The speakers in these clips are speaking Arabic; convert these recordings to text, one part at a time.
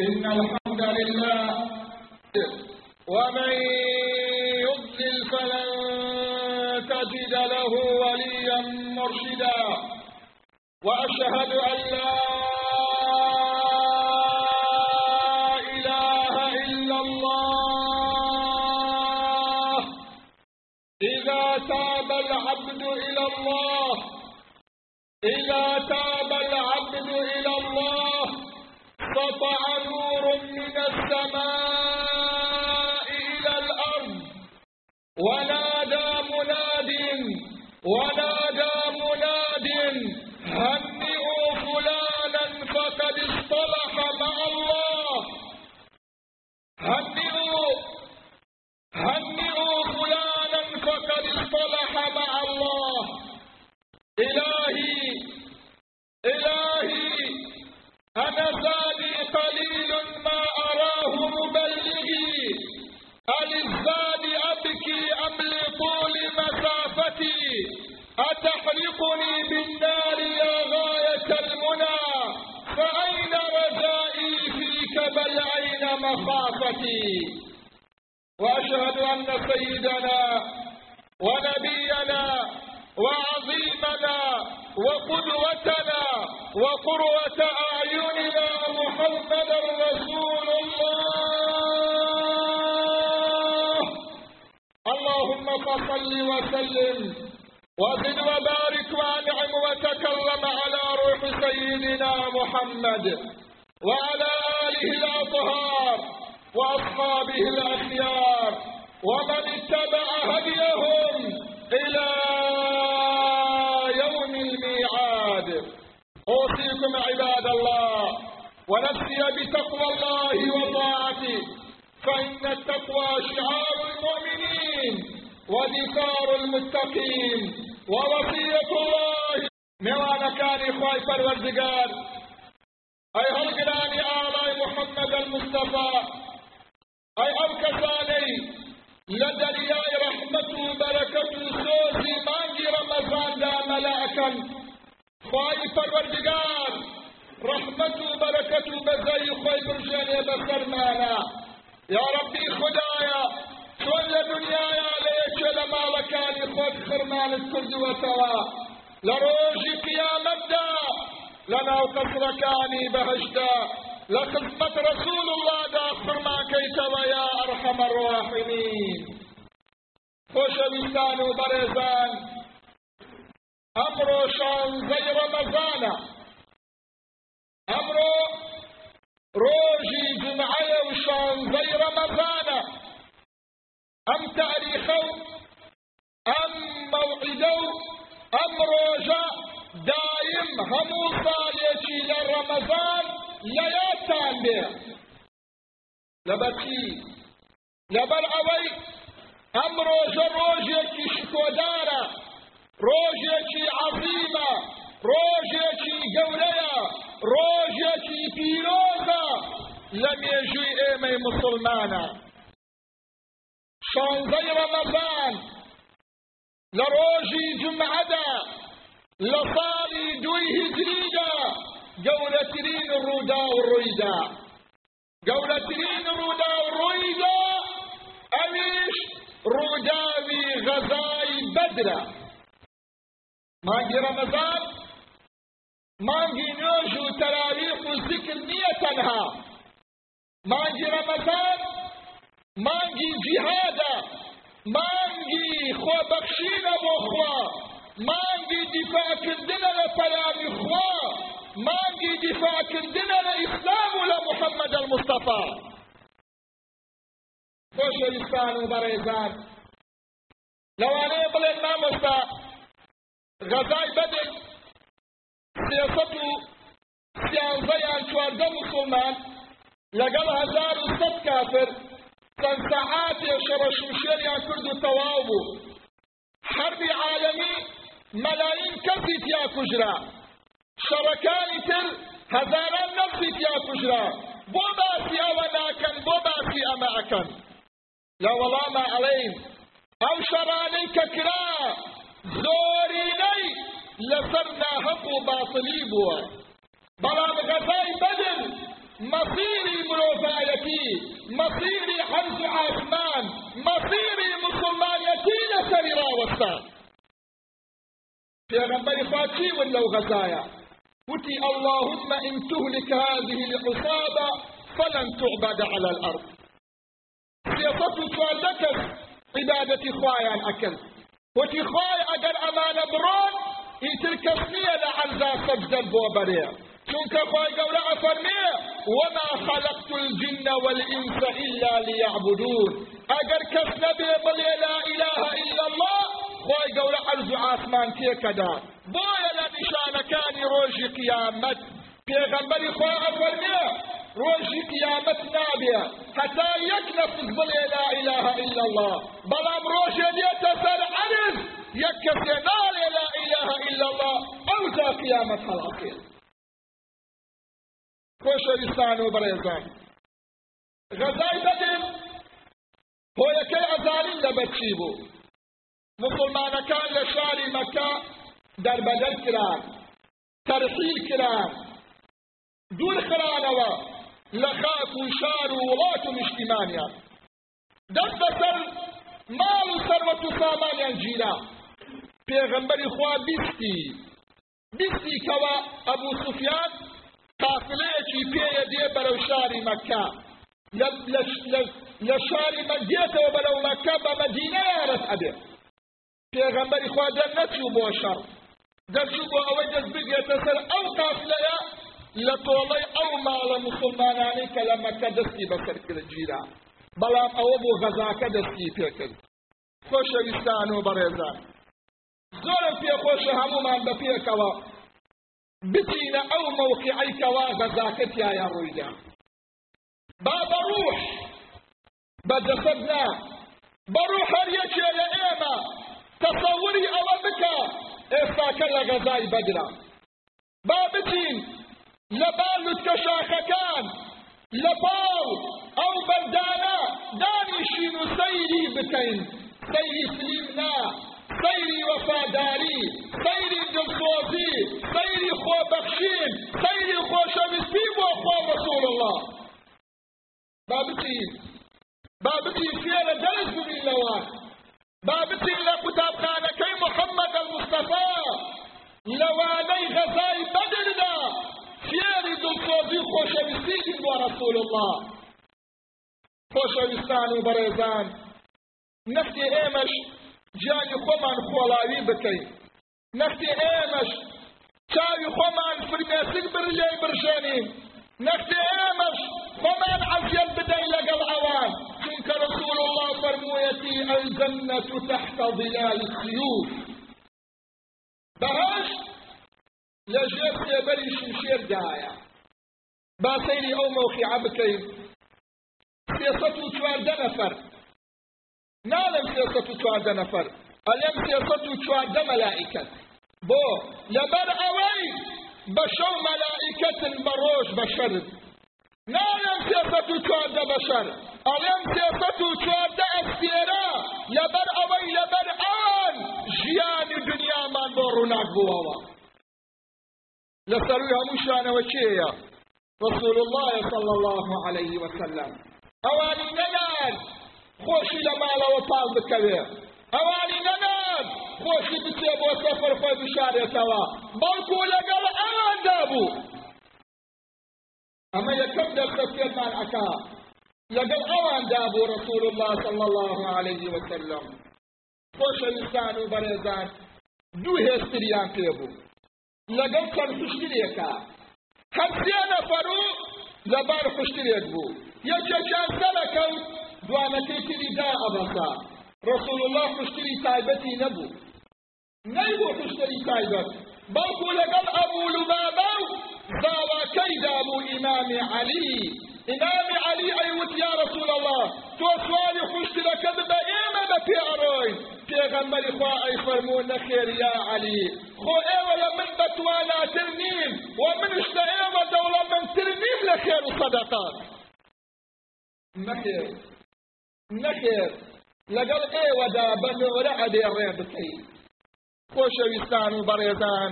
إن الحمد لله ومن يضلل فلن تجد له وليا مرشدا وأشهد أن لا إله إلا الله. إذا تاب العبد إلى الله إذا تاب سطع نور من السماء إلى الأرض. ونادى مناد ونادى أتحرقني بالنار يا غاية المنى؟ فأين رجائي فيك بل أين مخافتي؟ وأشهد أن سيدنا ونبينا وعظيمنا وقدوتنا وقروة أعيننا محمدا رسول الله. اللهم فصل وسلم وزد وبارك وانعم وتكرم على روح سيدنا محمد وعلى آله الأطهار وأصحابه الأخيار ومن اتبع هديهم إلى يوم الميعاد. أوصيكم عباد الله ونفسي بتقوى الله وطاعته فإن التقوى شعار المؤمنين ودثار المتقين. ووصية الله نوانا كان إخوائي فالوزقار أي هلقلاني آلاء محمد المصطفى. أي أبكساني لدرياي رحمته بركته سوزي مانجي رمضان دا ملاكا خواهي پروردگار رحمته بركته بزي خوي برجاني بسر مانا يا ربي خدايا شون لدنيايا ليش لما لكاني خود خرمان الكرد وتوا لروجي قيامت دا. لنا وقصركاني بهجدا لخدمة رسول الله دا. خرما كيتوا يا أرحم الراحمين. خوشویستان و بەڕێزان ئەمڕۆ شانزەی ڕەمەزانە ئەمڕۆ ڕۆژی جمعەیە و شانزەی ڕەمەزانە ئەم تاریخە و ئەم مەوعیدە و ئەم ڕۆژە دایم هەموو ساڵێکی لە ڕەمەزان لە یادتان بێ لەبەر چی لەبەر ئەوەی ئەم ڕۆژە ڕۆژێکی شکۆدارە ڕۆژێکی عەظیمە ڕۆژێکی گەورەیە ڕۆژێکی پیرۆزە لە مێژووی ئێمەی مسلمانە شانزەی ڕەمەزان لە ڕۆژی جمعەدا لە ساڵی دوی هیجریدا گەورەترین ڕوودا و ڕوویدا گەورەترین ڕوودا و ڕوویدا ئەویش ڕووداوی غەزای بەدرە مانگی ڕەمەزان مانگی تەنها مانگی مانگی خۆبەخشینە بۆ خوا مانگی دیفاعکردنە لە پەیامی خوا مانگی دیفاعکردنە لە ئیسلام و لە محەممەد المستەفا خۆشەویستان و بەڕێزان لەوانەیە بڵێن مامۆستا غەزای بەدر سێسەد و سیانزەیان چواردە مسلمان لەگەڵ هەزار و سەد چەند سەعاتێ شەڕەشوشێریان کرد و تەواو بوو حربی عالەمی مەلاین کەسی تیا کوژرا شەڕەکانی تر هەزاران نەفسی تیا کوژرا بۆ باسی ئەوە ناکەن بۆ باسی ئەمە ئەکەن لە وەڵامە ئەڵێین ئەو شەڕانەی کە کرا زۆرینەی لەسەر ناهەق و باتلی بووە بەڵام غەزای بەدر مەسیری مصيري حرز عثمان مصيري مسلمانيتي لسري راوستا في غنبري فاتي ولو غزايا وتي اللهم إن تهلك هذه العصابة فلن تعبد على الأرض. سيطة تولدك عبادة خوايا الأكل وتي خوايا أجر أمان برون يتركسني لعزا سجد البوبرية. خواهي قولا أفرمي وما خلقت الجن والإنس إلا ليعبدون. أجر كسنا بي لا إله إلا الله خواهي قولا أرزو عاثمان تيكدا بويا لنشان كان روجي قيامت. پیغمبر خواه أفرمي روجي قيامت نابيا حتى يكنف بلي لا إله إلا الله. بلام روجي ديت سر عرض يكسي لا إله إلا الله. أوزا قيامت الأخير. خۆشەویستان و بەڕێزان غەزای بەدن هۆیەکەی ئەزانین لە بەچی بوو. مسلمانەکان لە شاری مەکە دەربەدەر کران تەرحیل کران دوور خرانەوە لە خاک و شار و وڵات و نیشتیمانیان. دەست بەسەر ماڵ و سەروەت و سامانیان گیرا پێغەمبەری خوا بیستی بیستی کەوە ئەبوو سوفیان قافلەیەکی پێیە دێ بەرەو شاری مەکە. لە شاری مەدێتەوە بەرەو مەکە بە مەدینە یارەت ئەبێ پێغەمبەری خوا دەر نەچوو بۆ شەڕ. دەچوو بۆ ئەوەی دەست بگێتە سەر ئەو قافلەیە لە تۆڵەی ئەو ماڵە مسلمانانەی کە لە مەکە دەستی بەسەر کرد گیرا بەڵام ئەوە بۆ غەزاکە دەستی پێکرد خۆشەویستان و بەڕێزان. زۆرم پێخۆشە هەمومان بە پێکەوە. بچینە ئەو موقعی کەوا غەزاکەتیایە ڕوویدا. با بەڕوح بە جەسەد نا. بەڕوح هەر یەکێ لە ئێمە تەسەوری ئەوە بکە ئێستاکە لە غەزای بەدرا. با بچین لە باڵوتکە شاخەکان لە پاڵ ئەو بەردانە دانیشین و سەیری بکەین. سەیری سلیم نا. سەیری وەفاداری سەیری دڵسۆزی سەیری خۆبەخشین سەیری خۆشەویستی بۆ خۆ رسول الله. با بچین با بچین فێرە دەرس ببینەوە با بچین لە قوتابخانەکەی محەممەد المستەفا لەوانەی غەزای بەدردا فێری دڵسۆزی خۆشەویستی بین بۆ رسول الله. خۆشەویستان و بەڕێزان نەفتی ئێمەش گیانی خۆمان خۆڵاوی بکەین نەختی ئێمەش چاوی خۆمان فرمێسک بر لێ برژێنین نەختی ئێمەش خۆمان عەزیەت بدەین لەگەڵ ئەوان چونکە رسول الله فەرموویەتی الجنة تحت ظلال السيوف. بەهەشت لە ژێر سێبەری شمشێردایە با سەیری ئەو مەوقیعە بکەین سێسەد و چواردە نەفەر نالم سێسەد و چواردە نەفەر ئەلێم سێسەد و چواردە مەلائیکەت. بۆ لەبەر ئەوەی بە شەو مەلائیکەتن بە ڕۆژ بەشەرن نالم سێسەد و چواردە بەشەر ئەلێم سێسەد و چواردە ئەستێرە. لەبەر ئەوەی لەبەر ئەوان ژیانی دنیامان بۆ ڕووناک بووەوە. لەسەروی هەموو شانەوە چێیە رسول الله صلى الله عليه وسلم. ئەوانی نەنان خۆشی لە ماڵەوە پاڵ بکەوێ. ئەوانی نەنان خۆشی بچێ بۆ سەفەر خۆی بشارێتەوە. بەڵکو لەگەڵ ئەواندا بوو. ئەمە یەکەم دەرسە پێمان ئەکا. لەگەڵ ئەواندا بوو رسول الله صلى الله عليه وسلم. خۆشەویستان و بەڕێزان دوو هێستریان پێ بوو. لەگەڵ چەند خوشترێکە هەر سێ نەفەر و لەبار خوشترێک بوو. یەکێکیان سەرەکەوت. دوانەکەی تری دا ئەبەسا. رسول الله خوشتری تایبەتی نەبوو. نەیبوو خوشتری تایبەت. بەڵکو لەگەڵ ئەبوو لوبابە و داواکەیدا بوو ئیمامی عەلی. ئیمامی عەلی ئەیوت یا رسول الله تۆ سوالی خوشترەکە ببە ئێمە بە پێڕۆی پێغەمبەری خوا ئەی فەرموو نەخێر یا عەلی. خۆ ئێوە لە من بەتواناتر نیم و منش لە ئێوە دەوڵەمەندتر نیم لە خێر و سەدەقات نەخێر لەگەڵ ئێوەدا بە نۆرە ئەبێ ڕێ بکەین خۆشەویستان و بەڕێزان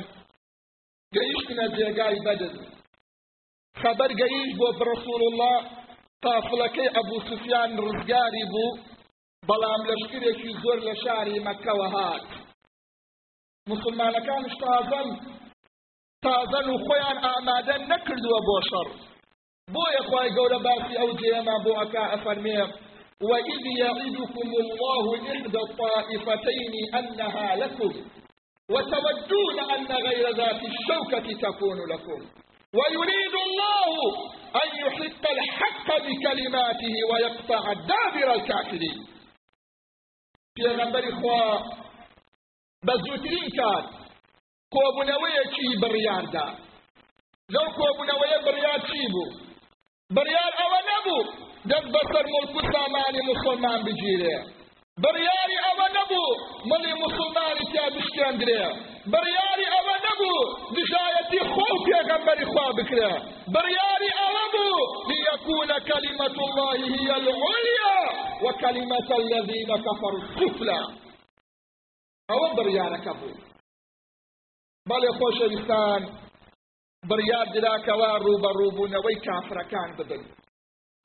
گەیشتنە جێگای بەدر خەبەر گەیشت بۆ رسول الله قافڵەکەی ئەبوو سوفیان ڕزگاری بوو بەڵام لەشکرێکی زۆر لە شاری مەکەوە هات. مسلمانەکانش تازەن تازەن و خۆیان ئامادە نەکردووە بۆ شەڕ. بۆیە خی گەورە باسی ئەو جێمە بۆ ئەکا ئەفەرمێ وإذ يعدكم الله إحدى الطائفتين أنها لكم وتودون أن غير ذات الشوكة تكون لكم. ويريد الله أن يحق الحق بكلماته ويقطع دابر الكافرين. پێغەمبەری خوا بە زووترین کات کۆبوونەوەیە بڕیار لەو کۆبوونەوەیە بڕیار چی بڕیار ئەوە نەبوو. دەست بەسەر مڵک و سامانی موسڵمان بگیرێ بڕیاری ئەوە نەبوو مڵی مسلمانی تیا بشکێندرێ بڕیاری ئەوە نەبوو دژایەتی خۆ پێغەمبەری خوا بکرێ بڕیاری ئەوە بوو ليكون كلمة الله هي العليا وكلمة الذين كفروا السفلى. ئەوە بڕیارەکە بوو بەڵێ خۆشەویستان بڕیار دراکەوە ڕوبەڕووبوونەوەی کافرەکان ببن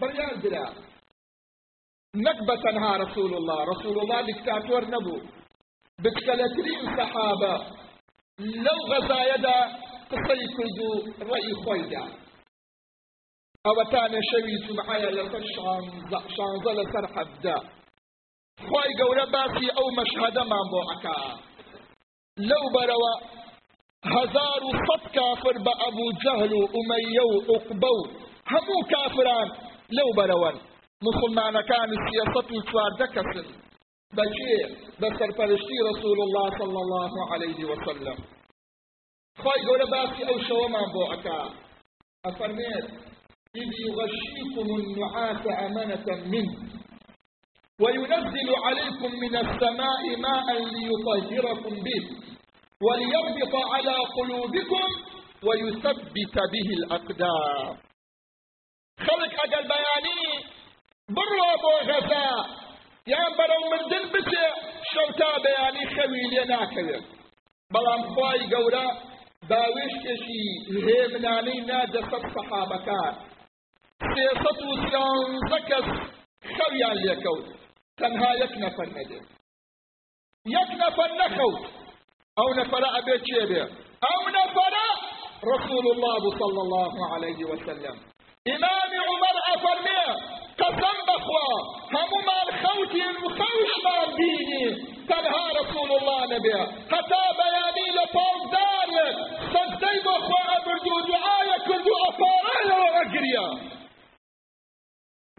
بڕیار درا نەک بە تەنها رسول الله. رسول الله دیکتاتۆر نەبوو بچکەلەترین سەحابە لەو غەزایەدا قسەی کرد و ڕێی خۆیدا ئەوەتانە شەوی جمعەیە لەسەر شانزە لەسەر حەفدا خی گەورە باسی ئەو مەشهدەمان بۆ ئەکا لەو بەرەوە هزار و كافر بأبو جهل وأمية وعقبة همو كافران. لو برون مسلمان كان السياسة وشوار دكسن بشير بسر فرشتي رسول الله صلى الله عليه وسلم. خواهي قول باسي أو شوما بوعكا أفرميت إذ يغشيكم النعاس أمنة منه. وينزل عليكم من السماء ماء ليطهركم به. وليربط على قلوبكم ويثبت به الأقدام. خلق أجل بياني بروا بو غزا يعني برو من دل بسي شوتا بياني خويل ناكذب بلام خواي قورا باوش كشي الهيمناني نادى سب صحابكات سيسط وسيان زكس خويا ليكوت تنها يكنفر ندب يكنفر نخوت. أو نفر ابي تشيبه أو نفر رسول الله صلى الله عليه وسلم. إمام عمر افرمي قسم بخوا. هم ما الخوتي المخوش ما ديني. تنها رسول الله نبي. حتى بياني لطول دار صدي بخوا ابردو دعايا كردو أفارا واقريا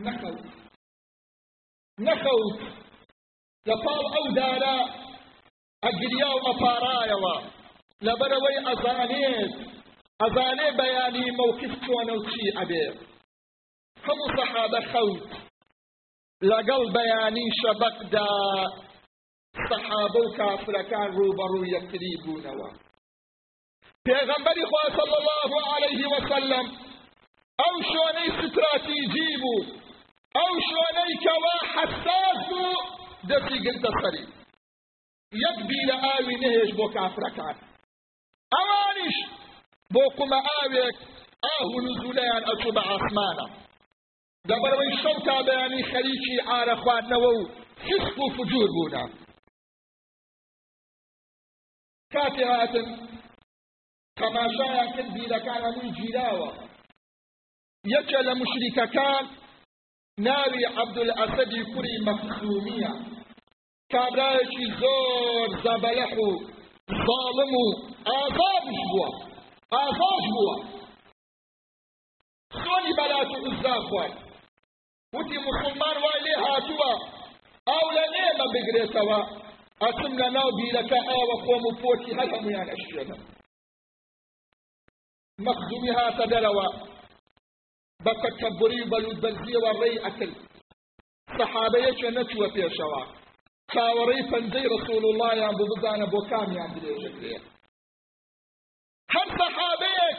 نخوت. نخوت. لطول أو دارا. ئەگریا و ئەپارایەوە لەبەرەوەی ئەزانێت ئەزانێ بەیانی مەوقف چۆنە و چی ئەبێ هەموو سەحابە خەوت لەگەڵ بەیانی شەبەقدا سەحابە و کافرەکان ڕوبەڕوو یەکتری بوونەوە پێغەمبەری خوا صلی الله عليه وسلم ئەو شوۆنەی ستراتیجی بوو ئەو شوۆنەی کەوا حەساس بوو دەستی گرتە سەری یەک بیرە ئاوی نەهێش بۆ کافرەکان ئەوانیش بۆ قومە ئاوێک ئاه و نزولەیان ئەچوو بە ئاسمانە دەبەرەوەی شەو تا بەیانی خەریکی ئارە خواردنەوە و فسق و فجور بوونە کاتی هاتن تەماشایان کرد بیرەکان هەمووی گیراوە یەکێ لە مشریکەکان ناوی عەبدولئەسەدی کوڕی مەخزومیە. کابرایەکی زۆر زەبەلەح و ظالم و ئازادش بووە. ئازاش بووە خۆنی بەلات و ئوزا خوارد وتی مسلمان وای لێ هاتووە ئەو لە نێمە بگرێتەوە ئەچم لە ناو بیرەکە ئاوە خۆم و پۆتی هەر هەمویان ئەشێنە مەخزومی هاتە دەرەوە بە تەکەبوری و بەلوود بەرزیەوە ڕێی ئەکرد سەحابەیەکێ نەچووە پێشەوە چاوەڕێی پەنجەی رسول اللهیان بۆ بزانە بۆ کامیان درێژەکرێ هەر سەحابەیەک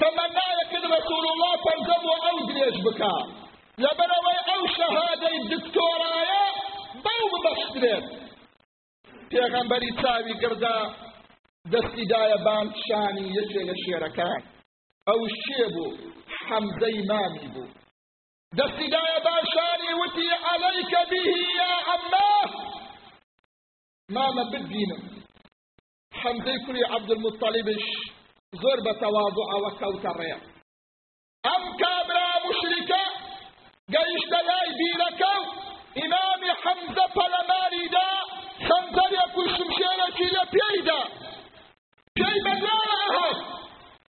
تەمەنایەکرد رسول الله بۆ ئەو درێژ بکە لەبەرەوەی ئەو شەهادەی دکتۆرایە بەو ببەشترێت پێغەمبەری چاوی گردا دەستی دایە بام شانی یەکێ لە شێرەکان ئەو شێ بوو حەمزەی مامی بوو دەستی دایە باشانی وتی عليك به يا عماه مامە ببینم حەمزەی کوری عەبدولموتەلیبش زۆر بە تەواضوعەوە کەوتە ڕێ ئەم کابرا مشریکە گەیشتە لای بیرەکە و ئیمامی حەمزە پەلەمانیدا خەنجەرێک و شمشێرەکی لە پێیدا پێی بەدارە ئەهات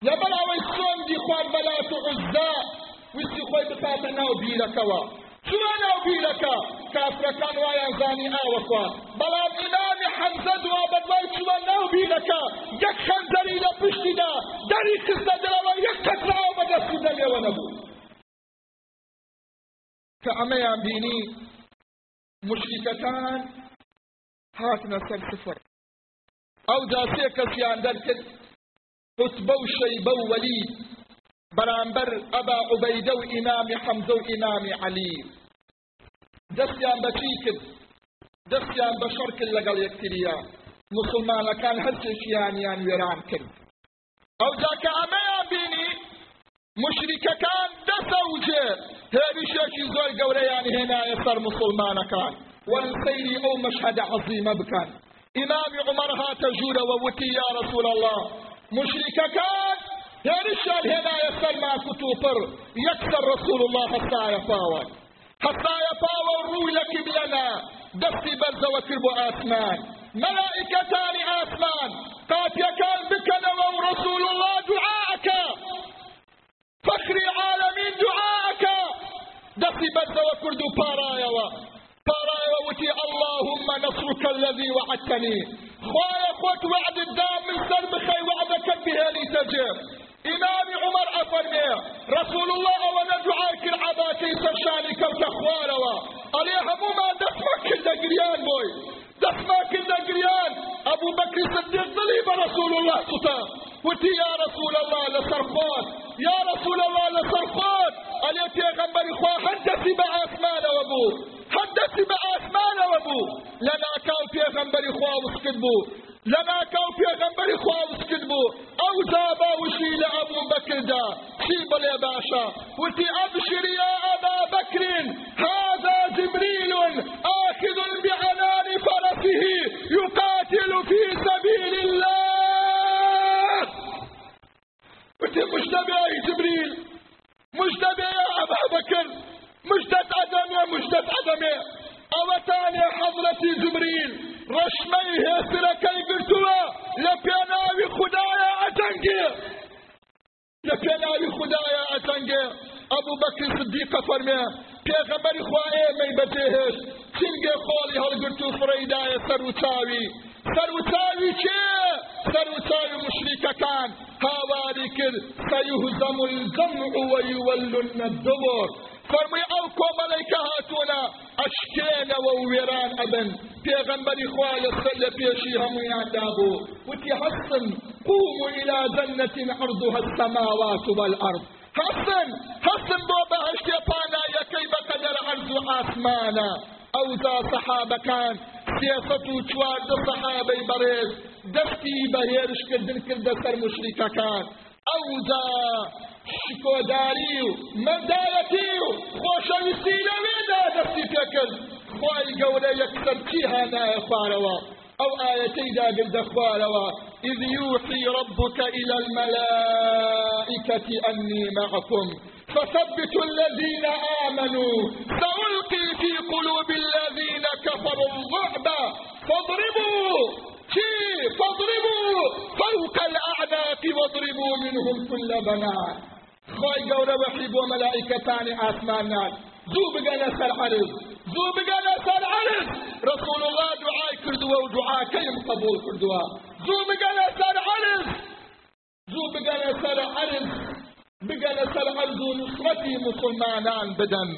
لەبەر ئەوەی سۆندی خوار بەلات و عزا ویستی خۆی بکاتە ناو بیرەکەوە چوە ناو بیرەکە کافرەکان وایان زانی ئاوەخوا بەڵام هاتنە سەر سفر. ئەو جاسێ کەسیان دەرکرد عتبە و شەیبە و وەلید بەرامبەر ئەبا عوبەیدە و ئیمامی حەمزە و ئیمامی عەلی دەستیان بەچی کرد دەستیان بە شەڕ کرد لەگەڵ یەکتریە مسلمانەکان هەرچێکیانیان وێران کرد ئەو جاکە ئەمەیان بینی مشریکەکان دەسەوجێ هێریشێکی زۆر گەورەیان هێنایە سەر مسلمانەکان والسير أو مشهد عظيم بكان إمام عمر هات جورا ووتي يا رسول الله. مشرك كان هێرشان هێنایە سەرما کوتوپڕ یەکسەر رسول الله هەستایە پاوە هەستایە پاوە ڕووی لە کیبلەنا دەستی بەرزەوە کرد بۆ ئاسمان مەلائکەتانی ئاسمان قاتیەکان بکەنەوە و رسول الله دعاءەکە فەخری عالەمین دعاءەکە دەستی بەرزەوە کرد و پاڕایەوە وتی اللهم نصرك الذي وعدتني. خوايا خوت وعد الدام من سر بخي وعدك بهالي تجيب إمام عمر أفرمي رسول الله وأنا دعاك العباكي سرشاني كوت أخواروا عليها مو ما دفمك الدقريان بوي. دفمك الدقريان أبو بكر صديق ضليب رسول الله ستا وتي يا رسول الله لسرخوت يا رسول الله لسرخوت عليك يا غنبر إخوة حدثي بأسمان وابو حدثي بأسمان وابو لنا كاو في غنبر إخوة وسكدبو لما كاو في غنبر إخوة وسكدبو أو زابا وشي لأبو بكر دا شيب يا باشا. وتي أبشر يا أبا بكر. هذا كردن كرد سر مشركة كان أو ذا شکۆداری و مەدایەتی و خۆشەویستی لەوێدا دەستی پێکرد خی گەورە یەکسەر چی هانایە خوارەوە؟ أو آيتي دابل دخواروا إذ يوحي ربك إلى الملائكة أني معكم. فثبتوا الذين آمنوا. سألقي في قلوب الذين كفروا الرعب. فاضربوا. فاضربوا فوق الأعناق واضربوا منهم كل بنان خۆی گەورە وەحی بۆ مەلائکەتانی ئاسمانان زوو بگەنە سەر عرض زوو بگەنە سەر عرض رسول الله دعای کردووە و دعاکەیم قبول کردووە زوو بگەنە سەر عرض زوو بگەنە سەر عرض بگەنە سەر عرض و نسڕەتی مسلمانان بدەن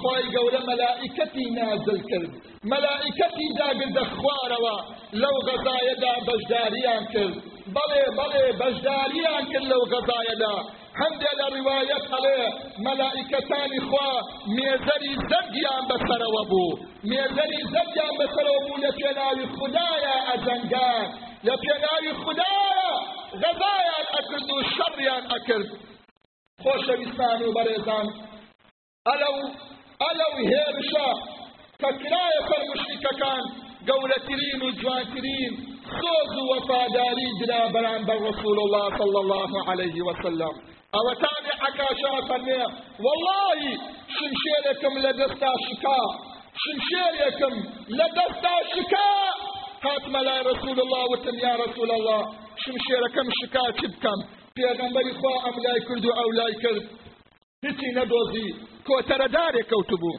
خۆی گەورە مەلائکەتی نازل کرد مەلائکەتی داگردە خوارەوە لەو غەزایەدا بەشداریان کرد بەڵێ بەڵێ بەشداریان کرد لەو غەزایەدا هەندێک لە ڕیواەت هەڵێ مەلائکەتانی خوا مێزەری زەرگیان بەسەرەوە بوو مێزەری زەرگیان بەسەرەوە بوو لە پێناوی خدایە ئەجەنگان لە پێناوی خدایە غەزایان ئەکرد و شەڕیان ئەکرد خۆشەویستان و بەڕێزان ئەلەو ئەلەو هێرشە کە کرایە فەر مشریکەکان گەورەترین و جوانترین سۆز و وەفاداری درا الله صلى الله عليه وسلم. ئەوە تابع عکاشا فەرمێ والله دەستا شکا شمشێرێکم لە دەستا شکا هاتمە لای رسول الله وتم یا رسول الله. شمشێرەکەم شکا چ بکەم پێغەمبەری خوا ئەم لای کرد و ئەو لای کرد نەدۆزی کۆتەرەدارێک کەوتبوو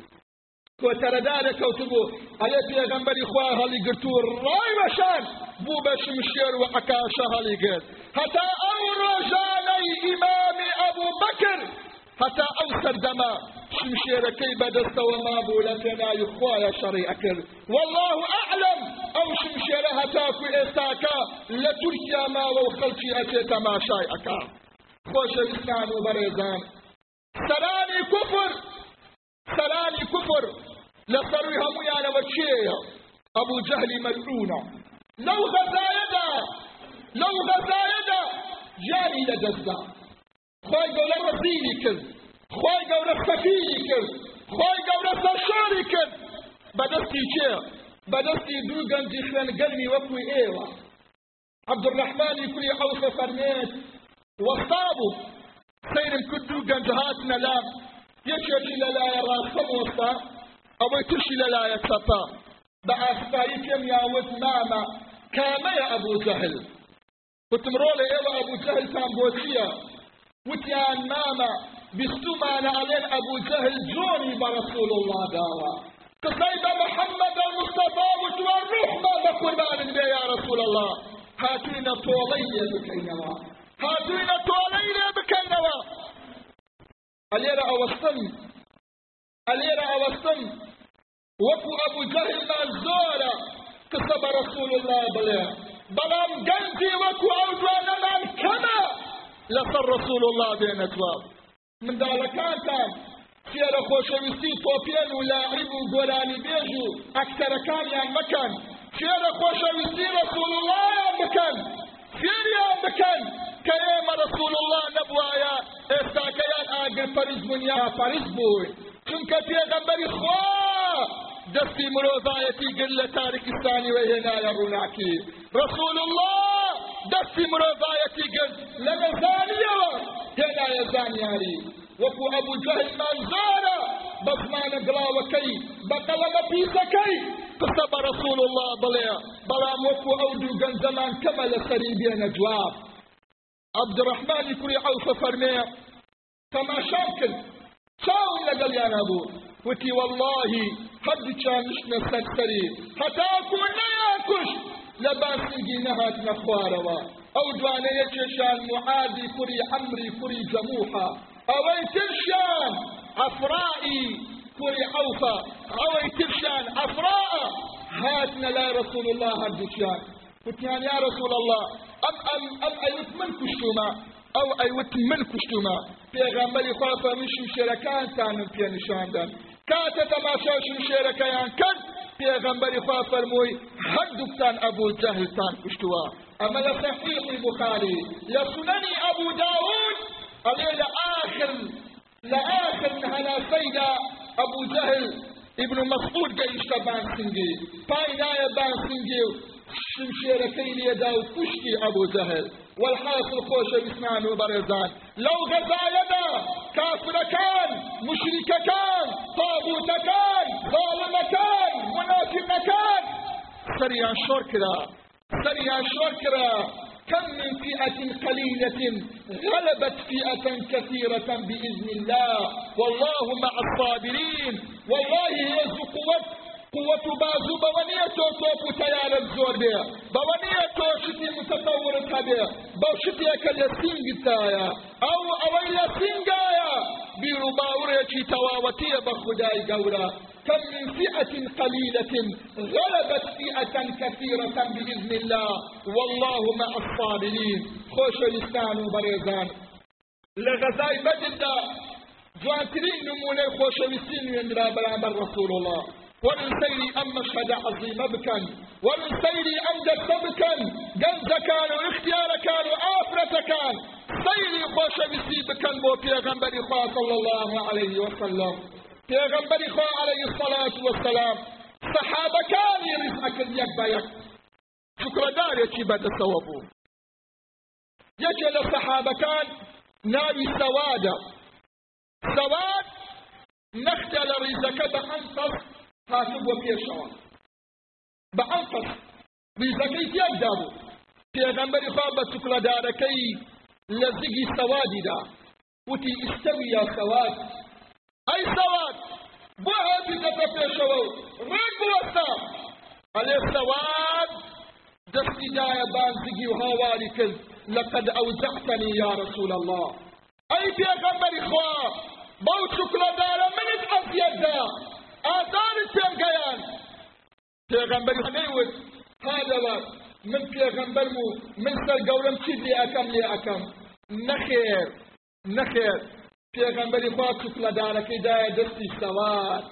کۆتەرەدارێک کەوتبوو ئەلێ پێغەمبەری خوا هەڵی گرت و ڕای بەشان بوو بە شمشێر و عکاشە هەڵی گرت هەتا ئەو ڕۆژانەی ئیمامی ئەبوو بەکر هەتا ئەو سەردەما شمشێرەکەی بەدەستەوە مابوو لە پێناوی خوایە شەڕی ئەکرد والله ئەعلم ئەو شمشێرە هەتاکو ئێستاکە لە تورکیا ماوە و خەڵکی ئەچێ تەماشای ئەکا خۆشەویستان و بەڕێزان سەرانی کوفر سەرانی کوفر لە سەروی هەمویانەوە چێیە ئەبوو جەهلی مەلعونە لەو غەزایەدا لەو غەزایەدا جاری لە دەستدا خۆی گەورە ڕەزیلی کرد خۆی گەورە سەفیری کرد خۆی گەورە سەرشاری کرد بەدەستی چێ بەدەستی دوو گەنجی خوێنگەرمی وەکوی ئێوە عەبدوڕەحمانی کوری حەوسە فەرمێت وەستابوو سەیرم کرد دوو گەنج هاتنە لام یەکێکی لەلایە ڕاستەم وەستا ئەوەی تشی لەلایە چەپە بە ئاسپایی پێم یاوت مامە کامەیە ئەبوو جەهل وتم ڕۆڵە ئێوە ئەبوو جەهلتان بۆ چییە وتیان مامە بیستومانە ئەڵێن ئەبوو جەهل جۆنی بە رەسوول الله محەممەد مستەفا وتوە ڕوحما بە قوربانن بێ یا رەسوول الله. تۆڵەی لێ بکەینەوە هاتوینە ئەلێرە ئەوەستن ئەلێرە ئەوەستن وەکو ئەبوو جەهلمان زۆرە قسە بە رەسوول الله بڵێ بەڵام گەنجی وەکو ئەو جوانەمان کەمە لەسەر رسول الله بێنەتوە منداڵەکانتان فێرە خۆشەویستی تۆپێن و لاعیب و گۆرانی بێژ و ئەکتەرەکانیان مەکەن فێرە خۆشەویستی رسول اللهیان بکەن فێریان بکەن کە ئێمە رسول الله نەبوایە ئێستاکەیان ئاگر پەریز بوون یا پەریز بووی چونکە پێغەمبەری خوا. دەستی مرۆڤایەتی گر لە تارکستانی وەهێنایە ڕووناکی رسول الله دەستی مرۆڤایەتی گر لە نەزانیەوە هێنایە زانیاری جەهلمان زۆرە بە زمانە گڵاوەکەی بە قەڵەمە پیسەکەی قسە بە رسول الله بڵێ بەڵام وەکو ئەو دوو گەنجەمان کەمە لەسەری بێنە جواب عەبدڕەحمانی کوڕی عەوفە فەرمێ تەماشام کرد چاوم لەگەڵیانە بوو وتی والله هەردووچیان نیشتە سەرسەری هەتاکو نەیاکوش لە باسیگی نەهات نەخوارەوە ئەو دوانەیە کێشان معادی کوری عەمری کوری جەموحە ئەوەی ترشیان ئەفرائی کوری عەوفە ئەوەی ترشیان ئەفراء هاتنە لای رسول الله هەردووچیان وتیان یا رسول الله ئەم ئەم ئەم ئەیوت من کوشتومە ئەو ئەیوت من کوشتومە پێغەمبەری خوا فەرمی شمشێرەکانتانم پێ نیشاندن کاتە تەماشا شمشێرەکەیان کرد. پێغەمبەری خوا فەرمووی هەردووکتان ئەبوو جەهلتان کوشتووە ئەمە لە صحیحی بخاری لە سنەنی ئەبوو داود ئەڵێ لە آخر لە آخر هەناسەیدا ئەبوو جەهل ابن مسعود پای نایە بانسنگی و شمشێرەکەی لێدا و کوشتی ئەبوو جەهل. والحاصل خۆشە بسمان و بەڕێزان لەو غەزایەدا کافرەکان مشریکەکان تاغوتەکان ظالمەکان منافقەکان. سەریان شۆر کرا سەریان شۆر کرا. كم من فئة قليلة غلبت فئة كثيرة بإذن الله. والله مع الصابرين والله يزو قوت و بازو بەوە نییە تۆ تۆپ و تەیارت زۆر بێ بەوە نییە تۆ شتی متەتەورت هەبێ بەو شتێکە لە سنگتایە ئەو ئەوەی لە سنگایە بیر و باوڕێکی تەواوەتیە بە خودای گەورە كم من فئة قليلة غلبت فئة كثيرة بإذن الله. والله مع الصابرين خوش لسان بريزان لغزاي بدل جوانترین نمونه خوشویستی نوێنرا بەرامبەر ڕسوول الله. ومن سيري أم مشهد عظيم بكا ومن سيري أم دست بكا جنز كان واختيار كان وآفرة كان سيري خوش بسي بكا بو پیغمبر صلى الله عليه وسلم. پێغەمبەری خوا عليه الصلاة والسلام. سەحابەکانی ڕزمەکرد یەک بە یەک شکرەدارێکی بەدەستەوە بوو یەکێ لە سەحابەکان ناوی سەوادە سەواد نەختە لە ڕیزەکە بە ئەنفەس هاتو بۆ پێشەوە بە ئەنفەس ڕیزەکەی تێکدا بوو پێغەمبەری خوا بە چکلەدارەکەی لە زگی سەوادیدا وتی ئستەوی یا سەواد ئەی سەواد بۆ هاتیتەتە پێشەوە و ڕێک بوەستە ئەلێ سەواد دەستی دایە بانزگی و هاواری کرد لقد أوزعتني يا رسول الله أي پیغمبر خوا بو شکلدار منت أفيدا آدار تنگيان پیغمبر خنيوت هذا من پیغمبر مو. من سر قولم چیز لي أكم لي أكم. نخير نخير. پیغمبر خوا شکلدارکی دایە دەستی سەوات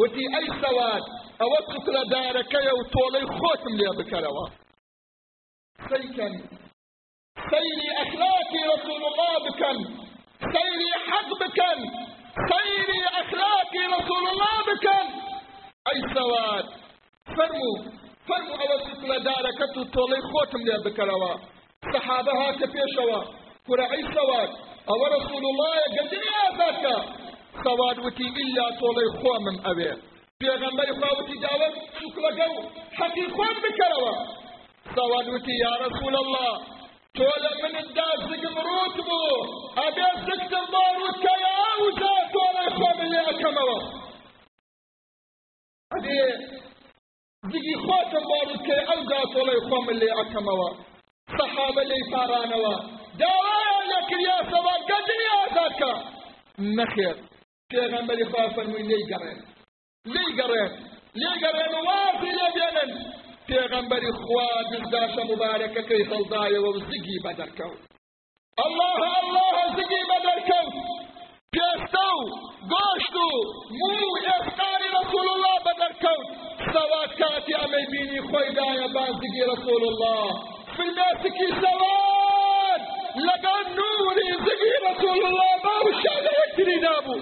وتی ئەی سەوات ئەوە شکلدارەکەیە و تۆڵەی خۆتم لێ بکەرەوە سەیکەن سيري أخلاقي رسول الله بكن. سيري حق بكن. سيري أخلاقي رسول الله بكن أي سواد فرمو فرمو أوسط لداركتو طولي خوتم لي بكروا صحابها كفيشوا كرا أي سواد أو رسول الله قدني ذاك سواد وتي إلا طولي خو من أبي پیغمبر خواوتی جاوب شکل جو حقی خود بکروا سواد وتی یا رسول الله تۆ لە مندا زگم ڕوت بوو ئەبێ زگتم باڕوتکەیە ئاوزا تۆڵی خۆ من لێ ئەەکەمەوە ئەبێ زگی خۆتم باڕوتکەی ئەوزا تۆڵی خۆ من لێ ئەەکەمەوە سەحابە لێی پارانەوە. داوایان لەکریا سەوا گەدنی ئازاکە نەخێر. پێغەمبەری خوا فەرمووی لێی گەڕێن. لێی گەڕێن. لێ گەڕێن وافی لێ بێنن. پێغەمبەری خوا دزداشە مبارەکەکەی هەڵدایەوە و زگی بەدەرکەوت الله الله زگی بەدەرکەوت پێستە و گۆشت و موو ئێستانی رسول الله بەدەرکەوت سەوات کاتی ئەمەی بینی خۆی دایە بازگی رسول الله فیلمێتکی سەوات لەگەڵ نوری زگی رسول الله باوشە لە یەکتری نابوو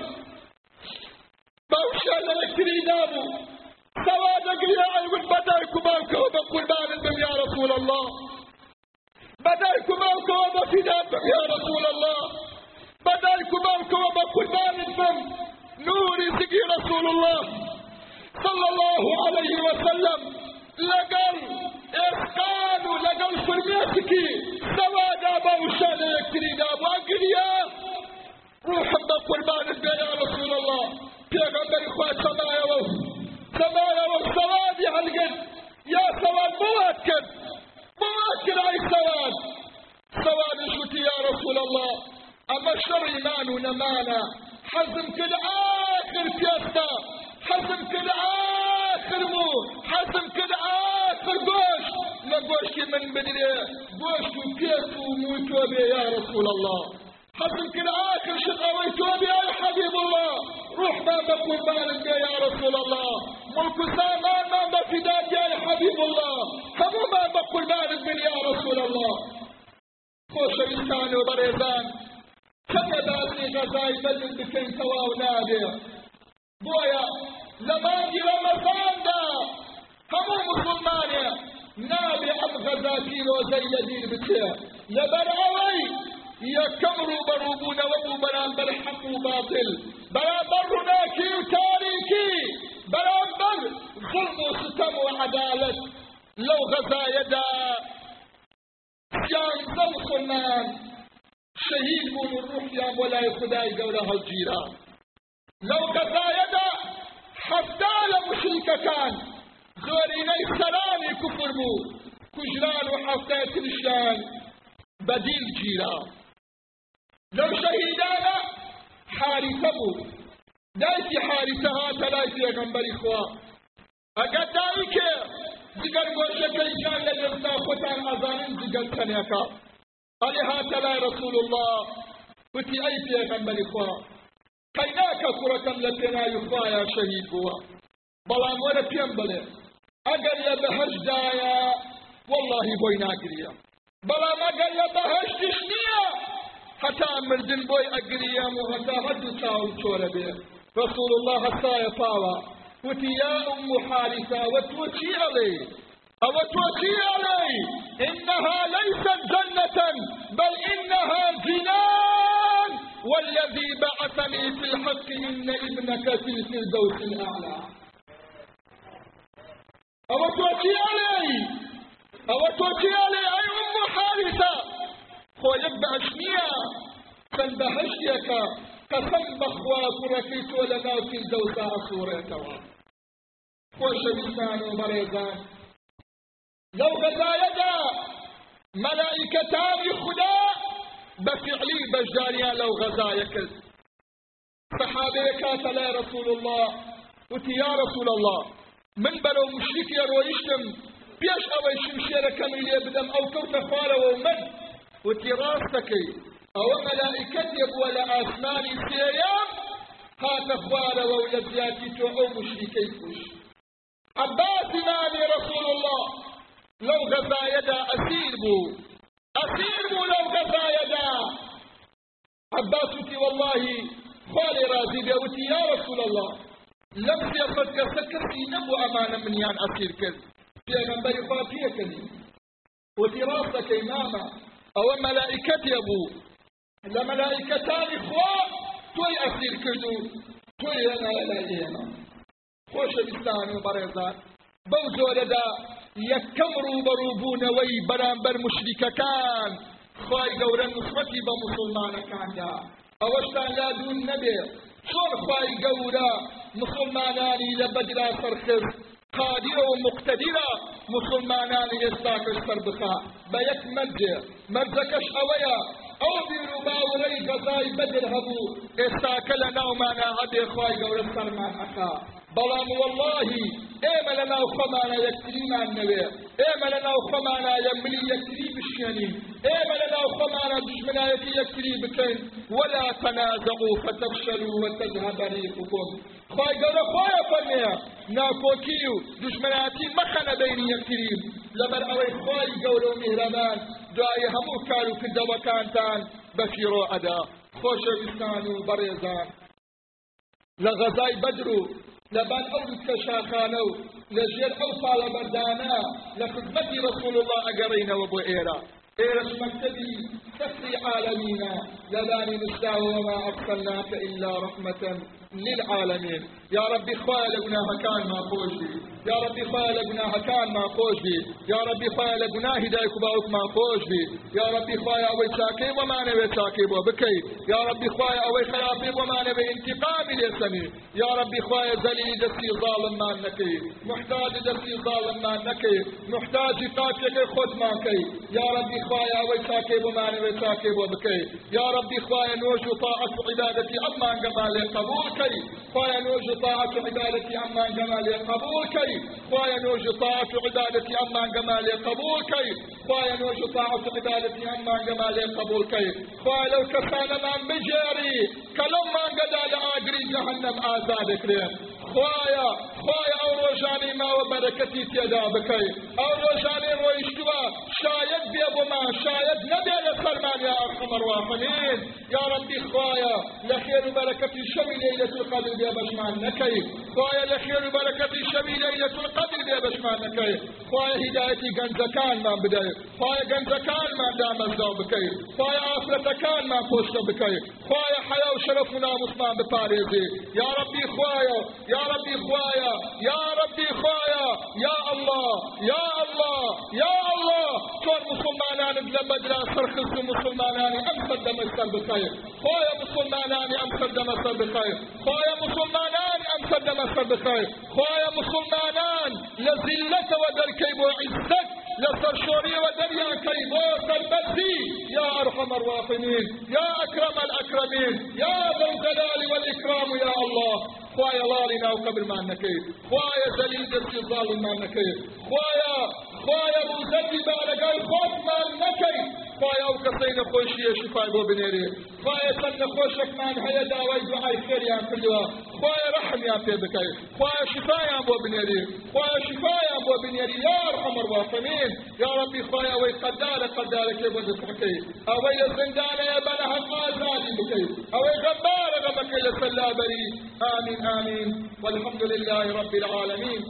باوشە لە یەکتری نابوو سواد قريا يقول بدرك مالك وبقول بان يا رسول الله. بدرك مالك وبفداء يا رسول الله. بدرك مالك وبقول بان نوري سقي رسول الله. صلى الله عليه وسلم لقل إسقان لقل فرميتك سواد أبا وشان يكتري أبا قريا روح بقول بان يا رسول الله. پیغمبر خواه سمايا وفو سمايا والسواد هلقد يا سواد موكد موكد أي سواد. سواد شوتي يا رسول الله. أما الشر إيمان ونمانا حزم كل آخر فيستا حزم كل آخر مو. حزم كل آخر قوش لقوش من بدري. قوش وكيس وموتوا يا رسول الله. حزم كل آخر شقاوي توبي يا حبيب الله. بقول بالك يا رسول الله. ملك السامان ما بفداك يا حبيب الله. همو ما بقول بالك من يا رسول الله. خوش الإنسان وبريزان كما دازني غزاي بجل بكين سوا ونادي. بويا جي رمضان دا. همو مسلمانيا نابي أم غزا كيلو زي يدير بتيه لبرعوي يكمروا بروبون وابو برامبر حق وباطل برامبر هناكي وتاريكي برامبر ظلم وستم وعدالة لو غزا يدا. جان مسلمان شهيد بون الروح يا مولاي خداي قولها الجيران لو غزا يدا. حتى لمشرك كان. زوريني سلامي كفر بو كجران وحفتات الشان. بديل جيران. لو شهيدانا حارثة بو دايتي حارثة هاتا لايتي يغنبري خوا اگر دايك زگر گوشكي جان لجلتا ختان أزانين زگر تنيكا علي هاتا لا رسول الله. وتي ايتي يغنبري خوا كيناك كرة لتنا يخوا يا شهيد بوا. بلان ولا بيان بلي. اگر يا بهج دايا والله بوينا قريا بلان اگر يا بهج تشنيا حتى مردن بوي اقريام وحتى هدو چورا بيه. رسول الله الصايا طاوى وتي يا أم حارثة وتوتي علي. أو توتي علي. إنها ليست جنة بل إنها جنان. والذي بعثني في الحق إن ابنك في الفردوس الأعلى. أو توتي علي. أو توتي علي أي أم حارثة؟ خو يبقى شنيا سنبهشيك قسم بخواك ركيت ولنا في صورتها خوش بسان وبريزان لو غزايدا ملائكتان خدا بفعلي بجداريا لو غزايك صحابيك لا رسول الله. وتي يا رسول الله. من بلو مشرك يا رويشتم. بيش اوي شمشيرة كميلية بدم أو كوتا فارة ومن وتي راستكي أو ملائكتي ولا آسماني سيام هات اخوار وولد مشركي فوش عباس ماني رسول الله. لو غزا يدا أسير بو. أسير بو لو غزا يدا. عباس والله خالي رازي بيوتي يا رسول الله. لم يقد كسكر في نبو أمانة من يان أسير كذ في أو ملائكة يبو لملائكتان إخوة توي أسير كذو توي أنا لا إيما خوش بستان وبريزان بوزور دا يكمروا بروبون وي برانبر مشرك كان. خواي قورا نصفتي بمسلمان كان دا. أوشتان لا دون نبي. شون خواي قورا ومقتدرة مسلماناني استاكش سربخا بيك مرجع مرزكش أويا أو بيرو ولي غزاي بدر هبو. استاكل نومانا هبي خواي قورا بەڵام واللهی ئێمە لە ناو خۆمانە یەکتریمان نەوێ ئێمە لە ناو خۆمانە یەملی یەکتری بشێنین ئێمە لە ناو خۆمانە دژمنایەتی یەکتری بکەین ولا تەنازەقوا فتەفشلوا وتذهب ريحكم خی گەورە خۆیە فەرمێ ناکۆکی و دژمنایەتی مەخەنە بینی یەکتری لەبەر ئەوەی خی گەورە و میهرەبان دوای هەموو کار و کردەوەکانتان بەفیڕۆ ئەدا. خۆشەویستان و بەڕێزان. لە غەزای بەدر و لبعد أو كشاخانو لجير أو طالب دانا لخدمة رسول الله أقرينا وبو إيرا ايرا مكتبي؟ سفري عالمينا لباني مستوى وما ارسلناك إلا رحمة للعالمين. يا ربي خوال ابنها كان ما خوشي. يا ربي خوال ابنها كان ما خوشي. يا ربي خوال ابنا هدايك باوك ما خوشي. يا ربي خوال أوي ساكي وما نبي ساكي بكي. يا ربي خوال أوي خلافي وما نبي انتقام لسمي يا ربي خوال زلي دسي ظالم ما نكي. محتاج دسي ظالم ما نكي. محتاج قاتل خود ما كي. يا ربي ساكي وما نبي ساكي بكي يا ربي خوال نوش طاعة عبادتي اما قبالي قبول كي خوال نوش طاعة عبادتي اما قبالي قبول كي خوايا نوج طاعة عبادتي أما جمال قبول كي خوايا نوج طاعة عبادتي أما جمال قبول كي خوايا لو كسان من بجاري كلام ما قد على آجري جهنم آزادك ليه خوايا خوايا أو روجاني ما وبركتي تيدا بكي أو روجاني رويشتوا شايد بيبو ما شايد نبي لسلمان يا أرحم الراحمين يا ربي خوايا لخير وبركتي شوي ليلة القدر بيبشمان نكي خوايا لخير وبركتي شوي ليلة القدر بيبشمان نكي خوايا هدايتي جنزكان ما بداية خوايا جنزكان ما دام الزو بكي خوايا آفرتكان ما پوشت بكي خوايا حياة وشرفنا مسلمان بطاريزي يا ربي خوايا يا ربي خوايا يا ربي خوايا يا الله يا الله يا الله. كون مسلمانان بلا بدرا سرخص مسلمانان ام صدم السر بخير. خوايا مسلمانان ام صدم السر بخير. خوايا مسلمانان ام صدم السر بخير. خوايا مسلمانان لذلة ودركي وعزت لسر شوري ودريا كيبو سربتي يا أرحم الراحمين يا أكرم الأكرمين يا ذا الجلال والإكرام يا الله. خوايا لالنا وقبل ما نكي خوايا زليل الظالم ما نكي خوايا خوايا مزدي بارك الخوف ما نكي خوايا وكسين خوشي شفاء بو بنيري خوايا سن خوشك من هيا داوي دعاء خير يا كلوا خوايا رحم يا بيبكي خوايا شفاء يا بو بنيري خوايا شفاء يا بو بنيري يا ارحم الراحمين يا ربي خوايا وي قدار قدار كيف تحكي اوي الزندان يا بلها قازالي بكي اوي غبار سلامك يا سلابري آمين آمين والحمد لله رب العالمين